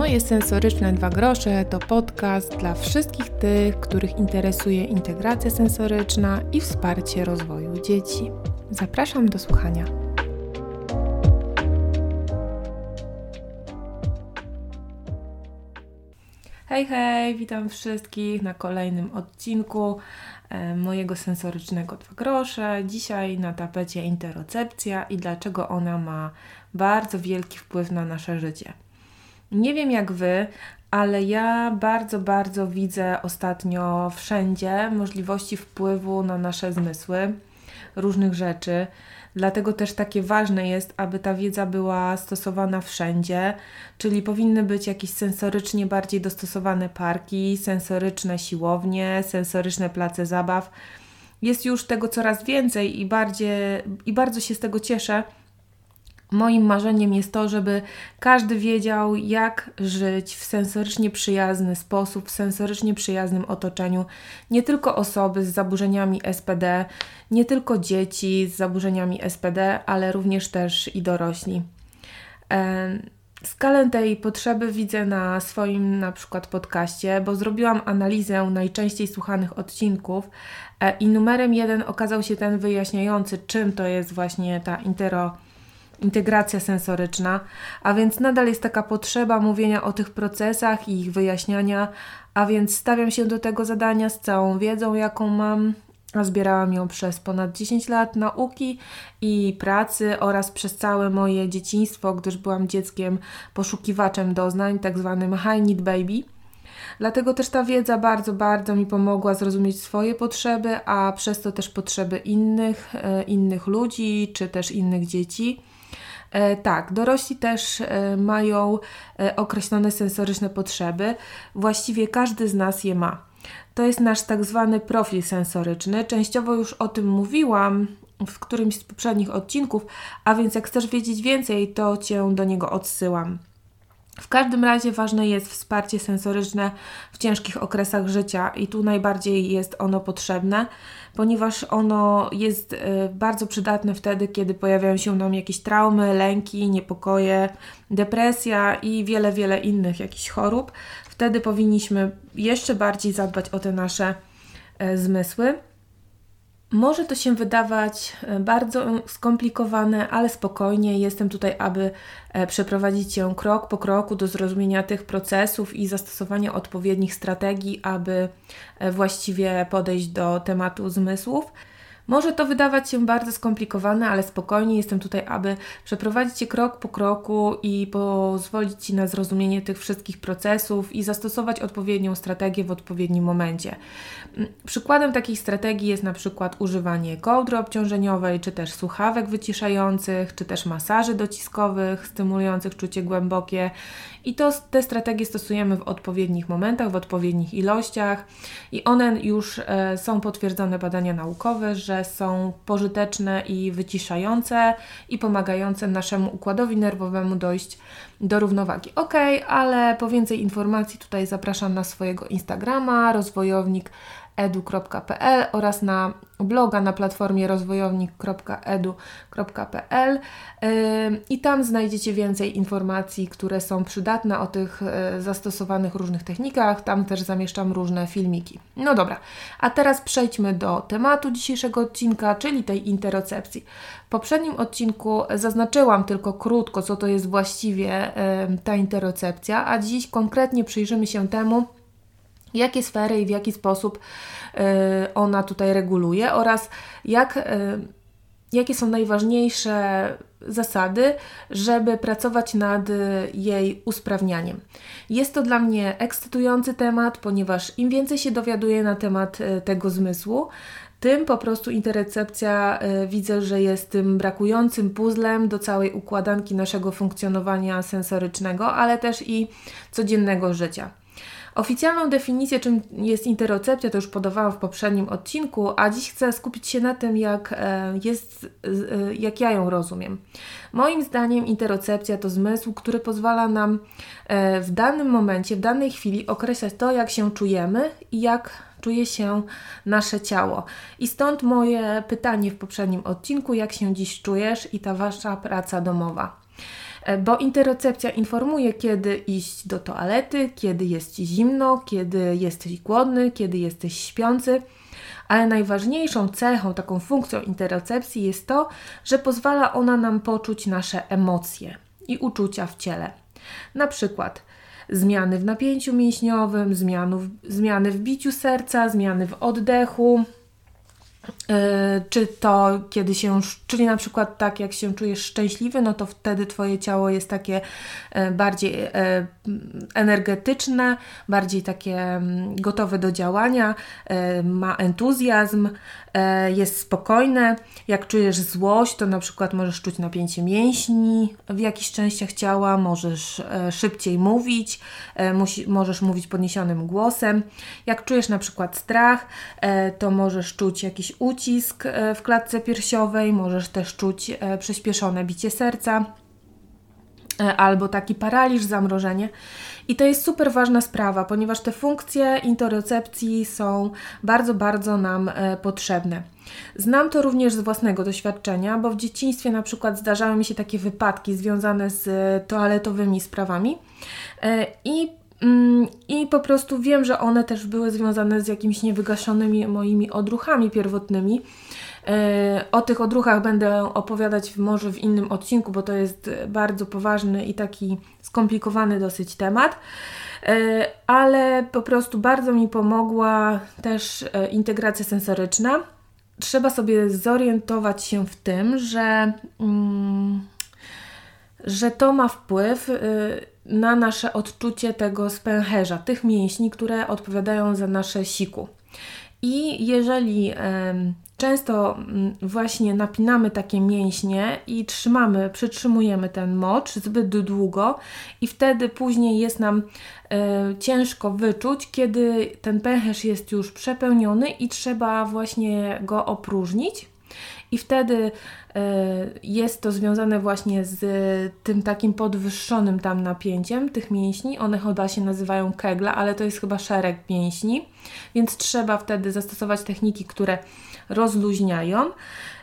Moje sensoryczne dwa grosze to podcast dla wszystkich tych, których interesuje integracja sensoryczna i wsparcie rozwoju dzieci. Zapraszam do słuchania. Hej, hej, witam wszystkich na kolejnym odcinku e, mojego sensorycznego dwa grosze. Dzisiaj na tapecie interocepcja i dlaczego ona ma bardzo wielki wpływ na nasze życie. Nie wiem jak wy, ale ja bardzo, bardzo widzę ostatnio wszędzie możliwości wpływu na nasze zmysły, różnych rzeczy. Dlatego też takie ważne jest, aby ta wiedza była stosowana wszędzie, czyli powinny być jakieś sensorycznie bardziej dostosowane parki, sensoryczne siłownie, sensoryczne place zabaw. Jest już tego coraz więcej i, bardziej, i bardzo się z tego cieszę Moim marzeniem jest to, żeby każdy wiedział, jak żyć w sensorycznie przyjazny sposób, w sensorycznie przyjaznym otoczeniu. Nie tylko osoby z zaburzeniami SPD, nie tylko dzieci z zaburzeniami SPD, ale również też i dorośli. Skalę tej potrzeby widzę na swoim na przykład podcaście, bo zrobiłam analizę najczęściej słuchanych odcinków e, i numerem jeden okazał się ten wyjaśniający, czym to jest właśnie ta intero integracja sensoryczna, a więc nadal jest taka potrzeba mówienia o tych procesach i ich wyjaśniania, a więc stawiam się do tego zadania z całą wiedzą, jaką mam, a zbierałam ją przez ponad 10 lat nauki i pracy oraz przez całe moje dzieciństwo, gdyż byłam dzieckiem poszukiwaczem doznań, tak zwanym high need baby. Dlatego też ta wiedza bardzo, bardzo mi pomogła zrozumieć swoje potrzeby, a przez to też potrzeby innych, e, innych ludzi czy też innych dzieci. E, tak, dorośli też e, mają e, określone sensoryczne potrzeby. Właściwie każdy z nas je ma. To jest nasz tak zwany profil sensoryczny. Częściowo już o tym mówiłam w którymś z poprzednich odcinków, a więc jak chcesz wiedzieć więcej, to Cię do niego odsyłam. W każdym razie ważne jest wsparcie sensoryczne w ciężkich okresach życia i tu najbardziej jest ono potrzebne, ponieważ ono jest e, bardzo przydatne wtedy, kiedy pojawiają się nam jakieś traumy, lęki, niepokoje, depresja i wiele, wiele innych jakichś chorób. Wtedy powinniśmy jeszcze bardziej zadbać o te nasze e, zmysły. Może to się wydawać e, bardzo skomplikowane, ale spokojnie jestem tutaj, aby e, przeprowadzić Cię krok po kroku do zrozumienia tych procesów i zastosowania odpowiednich strategii, aby e, właściwie podejść do tematu zmysłów. Może to wydawać się bardzo skomplikowane, ale spokojnie jestem tutaj, aby przeprowadzić Cię krok po kroku i pozwolić Ci na zrozumienie tych wszystkich procesów i zastosować odpowiednią strategię w odpowiednim momencie. Mm, przykładem takiej strategii jest na przykład używanie kołdry obciążeniowej, czy też słuchawek wyciszających, czy też masaży dociskowych, stymulujących czucie głębokie. I to, te strategie stosujemy w odpowiednich momentach, w odpowiednich ilościach i one już e, są potwierdzone badania naukowe, że są pożyteczne i wyciszające i pomagające naszemu układowi nerwowemu dojść do równowagi. Ok, ale po więcej informacji tutaj zapraszam na swojego Instagrama, rozwojownik edu.pl oraz na bloga na platformie rozwojownik.edu.pl i tam znajdziecie więcej informacji, które są przydatne o tych y, zastosowanych różnych technikach. Tam też zamieszczam różne filmiki. No dobra, a teraz przejdźmy do tematu dzisiejszego odcinka, czyli tej interocepcji. W poprzednim odcinku zaznaczyłam tylko krótko, co to jest właściwie ta interocepcja, a dziś konkretnie przyjrzymy się temu, jakie sfery i w jaki sposób y, ona tutaj reguluje oraz jak, y, jakie są najważniejsze zasady, żeby pracować nad jej usprawnianiem. Jest to dla mnie ekscytujący temat, ponieważ im więcej się dowiaduję na temat y, tego zmysłu, tym po prostu interecepcja widzę, że jest tym brakującym puzzlem do całej układanki naszego funkcjonowania sensorycznego, ale też i codziennego życia. Oficjalną definicję, czym jest interocepcja, to już podawałam w poprzednim odcinku, a dziś chcę skupić się na tym, jak, e, jest, e, jak ja ją rozumiem. Moim zdaniem interocepcja to zmysł, który pozwala nam e, w danym momencie, w danej chwili określać to, jak się czujemy i jak czuje się nasze ciało. I stąd moje pytanie w poprzednim odcinku, jak się dziś czujesz i ta wasza praca domowa. E, bo interocepcja informuje, kiedy iść do toalety, kiedy jest ci zimno, kiedy jesteś głodny, kiedy jesteś śpiący. Ale najważniejszą cechą, taką funkcją interocepcji jest to, że pozwala ona nam poczuć nasze emocje i uczucia w ciele. Na przykład zmiany w napięciu mięśniowym, zmiany w biciu serca, zmiany w oddechu, czy to kiedy się, czyli na przykład tak jak się czujesz szczęśliwy, no to wtedy Twoje ciało jest takie e, bardziej e, energetyczne, bardziej takie mm, gotowe do działania, ma entuzjazm, jest spokojne. Jak czujesz złość, to na przykład możesz czuć napięcie mięśni w jakichś częściach ciała, możesz szybciej mówić, możesz mówić podniesionym głosem. Jak czujesz na przykład strach, to możesz czuć jakiś ucisk e, w klatce piersiowej, możesz też czuć e, przyspieszone bicie serca e, albo taki paraliż, zamrożenie. I to jest super ważna sprawa, ponieważ te funkcje interocepcji są bardzo, bardzo nam potrzebne. Znam to również z własnego doświadczenia, bo w dzieciństwie na przykład zdarzały mi się takie wypadki związane z toaletowymi sprawami i I po prostu wiem, że one też były związane z jakimiś niewygaszonymi moimi odruchami pierwotnymi. E, o tych odruchach będę opowiadać może w innym odcinku, bo to jest bardzo poważny i taki skomplikowany dosyć temat. E, ale po prostu bardzo mi pomogła też e, integracja sensoryczna. Trzeba sobie zorientować się w tym, że, mm, że to ma wpływ y, na nasze odczucie tego spęcherza, tych mięśni, które odpowiadają za nasze siku. I jeżeli często mm, właśnie napinamy takie mięśnie i trzymamy, przytrzymujemy ten mocz zbyt długo i wtedy później jest nam e, ciężko wyczuć, kiedy ten pęcherz jest już przepełniony i trzeba właśnie go opróżnić. I wtedy e, jest to związane właśnie z tym takim podwyższonym tam napięciem tych mięśni. One chyba się nazywają kegla, ale to jest chyba szereg mięśni, więc trzeba wtedy zastosować techniki, które rozluźniają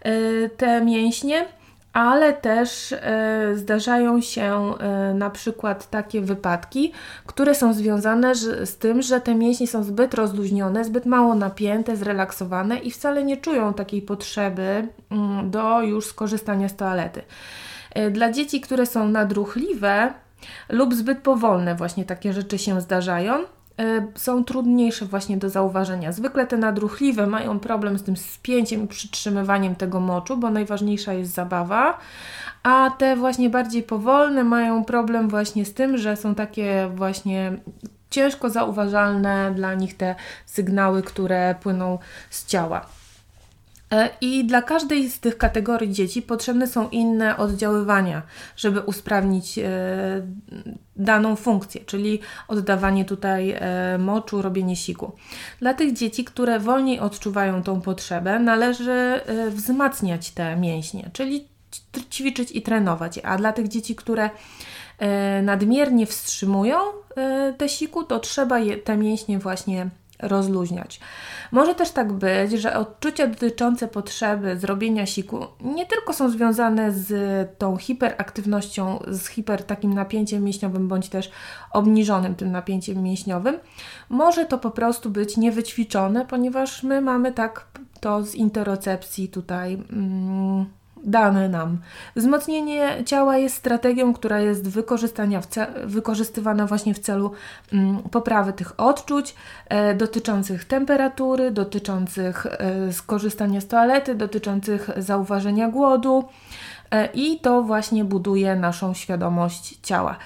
e, te mięśnie ale też e, zdarzają się e, na przykład takie wypadki, które są związane z tym, że te mięśnie są zbyt rozluźnione, zbyt mało napięte, zrelaksowane i wcale nie czują takiej potrzeby mm, do już skorzystania z toalety. E, dla dzieci, które są nadruchliwe lub zbyt powolne, właśnie takie rzeczy się zdarzają, są trudniejsze właśnie do zauważenia. Zwykle te nadruchliwe mają problem z tym spięciem i przytrzymywaniem tego moczu, bo najważniejsza jest zabawa, a te właśnie bardziej powolne mają problem właśnie z tym, że są takie właśnie ciężko zauważalne dla nich te sygnały, które płyną z ciała. E, I dla każdej z tych kategorii dzieci potrzebne są inne oddziaływania, żeby usprawnić e, daną funkcję, czyli oddawanie tutaj e, moczu, robienie siku. Dla tych dzieci, które wolniej odczuwają tą potrzebę, należy wzmacniać te mięśnie, czyli ćwiczyć i trenować. A dla tych dzieci, które nadmiernie wstrzymują te siku, to trzeba je, te mięśnie właśnie rozluźniać. Może też tak być, że odczucia dotyczące potrzeby zrobienia siku nie tylko są związane z tą hiperaktywnością, z hiper takim napięciem mięśniowym, bądź też obniżonym tym napięciem mięśniowym. Może to po prostu być niewyćwiczone, ponieważ my mamy tak to z interocepcji tutaj. Mm, dane nam. Wzmocnienie ciała jest strategią, która jest wykorzystania wykorzystywana właśnie w celu mm, poprawy tych odczuć e, dotyczących temperatury, dotyczących e, skorzystania z toalety, dotyczących zauważenia głodu. E, I to właśnie buduje naszą świadomość ciała.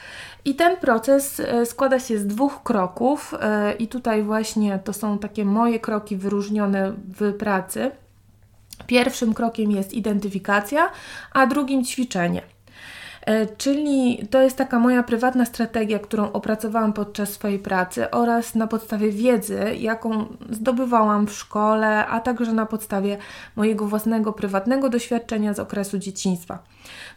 I ten proces e, składa się z dwóch kroków, e, i tutaj właśnie to są takie moje kroki wyróżnione w pracy Pierwszym krokiem jest identyfikacja, a drugim ćwiczenie. E, czyli to jest taka moja prywatna strategia, którą opracowałam podczas swojej pracy oraz na podstawie wiedzy, jaką zdobywałam w szkole, a także na podstawie mojego własnego prywatnego doświadczenia z okresu dzieciństwa.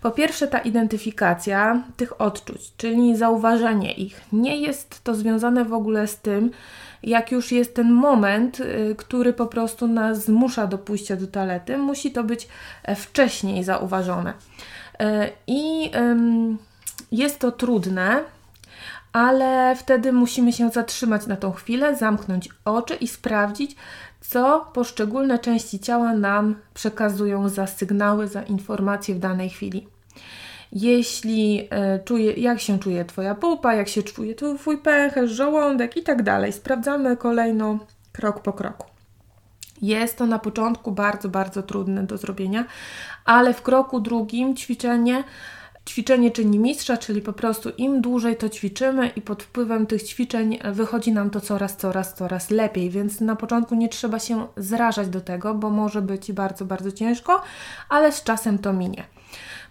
Po pierwsze, ta identyfikacja tych odczuć, czyli zauważenie ich. Nie jest to związane w ogóle z tym, jak już jest ten moment, y, który po prostu nas zmusza do pójścia do toalety, musi to być e, wcześniej zauważone. E, I jest to trudne, ale wtedy musimy się zatrzymać na tą chwilę, zamknąć oczy i sprawdzić, co poszczególne części ciała nam przekazują za sygnały, za informacje w danej chwili. Jeśli e, czuje, jak się czuje Twoja pupa, jak się czuje Twój pęcherz, żołądek i tak dalej. Sprawdzamy kolejno krok po kroku. Jest to na początku bardzo, bardzo trudne do zrobienia, ale w kroku drugim ćwiczenie Ćwiczenie czyni mistrza, czyli po prostu im dłużej to ćwiczymy i pod wpływem tych ćwiczeń wychodzi nam to coraz, coraz, coraz lepiej, więc na początku nie trzeba się zrażać do tego, bo może być bardzo, bardzo ciężko, ale z czasem to minie.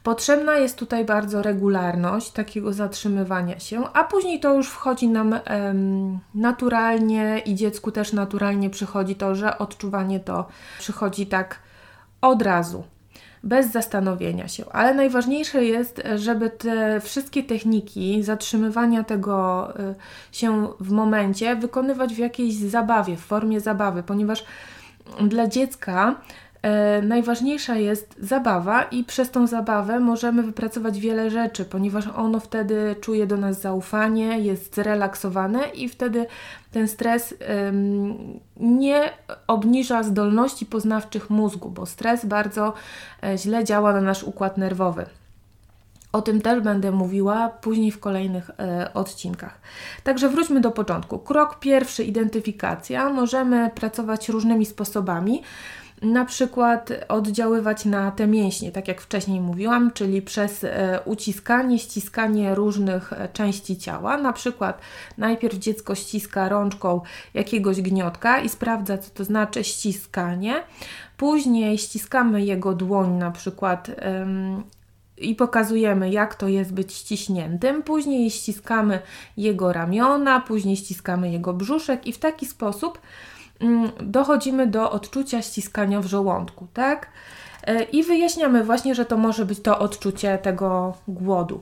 Potrzebna jest tutaj bardzo regularność takiego zatrzymywania się, a później to już wchodzi nam em, naturalnie i dziecku też naturalnie przychodzi to, że odczuwanie to przychodzi tak od razu bez zastanowienia się. Ale najważniejsze jest, żeby te wszystkie techniki zatrzymywania tego y, się w momencie wykonywać w jakiejś zabawie, w formie zabawy, ponieważ dla dziecka e, najważniejsza jest zabawa i przez tą zabawę możemy wypracować wiele rzeczy, ponieważ ono wtedy czuje do nas zaufanie, jest zrelaksowane i wtedy ten stres ym, nie obniża zdolności poznawczych mózgu, bo stres bardzo e, źle działa na nasz układ nerwowy. O tym też będę mówiła później w kolejnych e, odcinkach. Także wróćmy do początku. Krok pierwszy identyfikacja. Możemy pracować różnymi sposobami na przykład oddziaływać na te mięśnie, tak jak wcześniej mówiłam, czyli przez e, uciskanie, ściskanie różnych e, części ciała. Na przykład najpierw dziecko ściska rączką jakiegoś gniotka i sprawdza, co to znaczy ściskanie. Później ściskamy jego dłoń, na przykład i pokazujemy, jak to jest być ściśniętym. Później ściskamy jego ramiona, później ściskamy jego brzuszek i w taki sposób dochodzimy do odczucia ściskania w żołądku, tak? E, I wyjaśniamy właśnie, że to może być to odczucie tego głodu.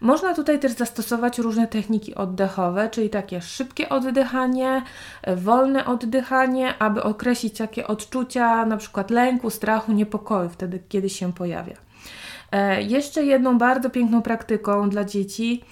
Można tutaj też zastosować różne techniki oddechowe, czyli takie szybkie oddychanie, e, wolne oddychanie, aby określić takie odczucia na przykład lęku, strachu, niepokoju wtedy, kiedy się pojawia. E, jeszcze jedną bardzo piękną praktyką dla dzieci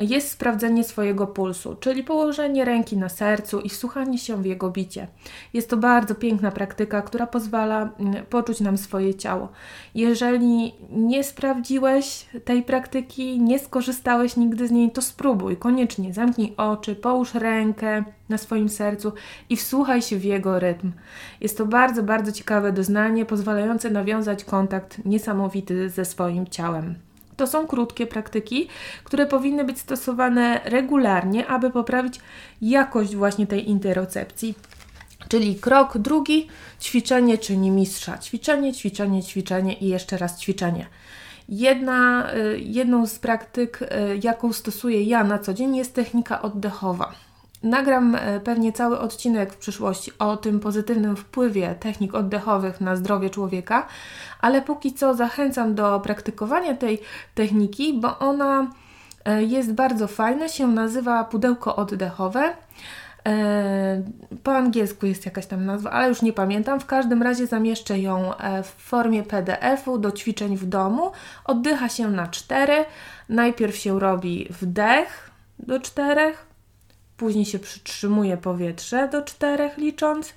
jest sprawdzenie swojego pulsu, czyli położenie ręki na sercu i wsłuchanie się w jego bicie. Jest to bardzo piękna praktyka, która pozwala mm, poczuć nam swoje ciało. Jeżeli nie sprawdziłeś tej praktyki, nie skorzystałeś nigdy z niej, to spróbuj koniecznie. Zamknij oczy, połóż rękę na swoim sercu i wsłuchaj się w jego rytm. Jest to bardzo, bardzo ciekawe doznanie, pozwalające nawiązać kontakt niesamowity ze swoim ciałem. To są krótkie praktyki, które powinny być stosowane regularnie, aby poprawić jakość właśnie tej interocepcji. Czyli krok drugi, ćwiczenie czyni mistrza. Ćwiczenie, ćwiczenie, ćwiczenie i jeszcze raz ćwiczenie. Jedna, y, jedną z praktyk, y, jaką stosuję ja na co dzień, jest technika oddechowa. Nagram e, pewnie cały odcinek w przyszłości o tym pozytywnym wpływie technik oddechowych na zdrowie człowieka, ale póki co zachęcam do praktykowania tej techniki, bo ona e, jest bardzo fajna, się nazywa pudełko oddechowe. E, po angielsku jest jakaś tam nazwa, ale już nie pamiętam. W każdym razie zamieszczę ją w formie PDF-u do ćwiczeń w domu. Oddycha się na cztery. Najpierw się robi wdech do czterech, później się przytrzymuje powietrze do czterech licząc,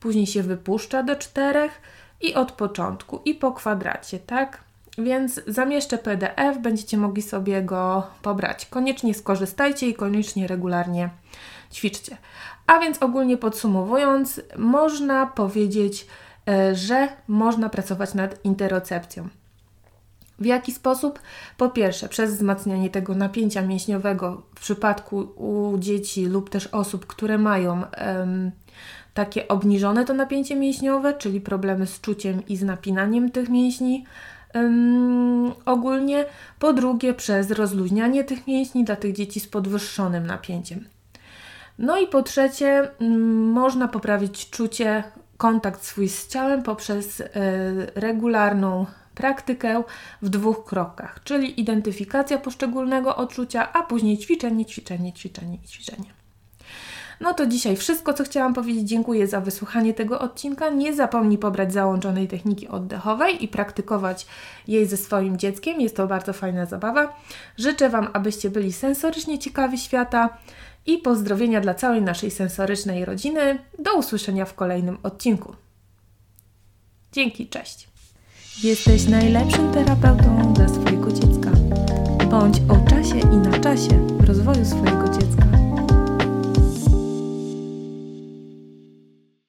później się wypuszcza do czterech i od początku i po kwadracie, tak? Więc zamieszczę PDF, będziecie mogli sobie go pobrać. Koniecznie skorzystajcie i koniecznie regularnie ćwiczcie. A więc ogólnie podsumowując, można powiedzieć, e, że można pracować nad interocepcją. W jaki sposób? Po pierwsze, przez wzmacnianie tego napięcia mięśniowego w przypadku u dzieci lub też osób, które mają takie obniżone to napięcie mięśniowe, czyli problemy z czuciem i z napinaniem tych mięśni. Ogólnie, po drugie, przez rozluźnianie tych mięśni dla tych dzieci z podwyższonym napięciem. No i po trzecie, można poprawić czucie, kontakt swój z ciałem poprzez y, regularną praktykę w dwóch krokach, czyli identyfikacja poszczególnego odczucia, a później ćwiczenie, ćwiczenie, ćwiczenie i ćwiczenie. No to dzisiaj wszystko, co chciałam powiedzieć. Dziękuję za wysłuchanie tego odcinka. Nie zapomnij pobrać załączonej techniki oddechowej i praktykować jej ze swoim dzieckiem. Jest to bardzo fajna zabawa. Życzę Wam, abyście byli sensorycznie ciekawi świata i pozdrowienia dla całej naszej sensorycznej rodziny. Do usłyszenia w kolejnym odcinku. Dzięki, cześć. Jesteś najlepszym terapeutą dla swojego dziecka. Bądź o czasie i na czasie rozwoju swojego dziecka.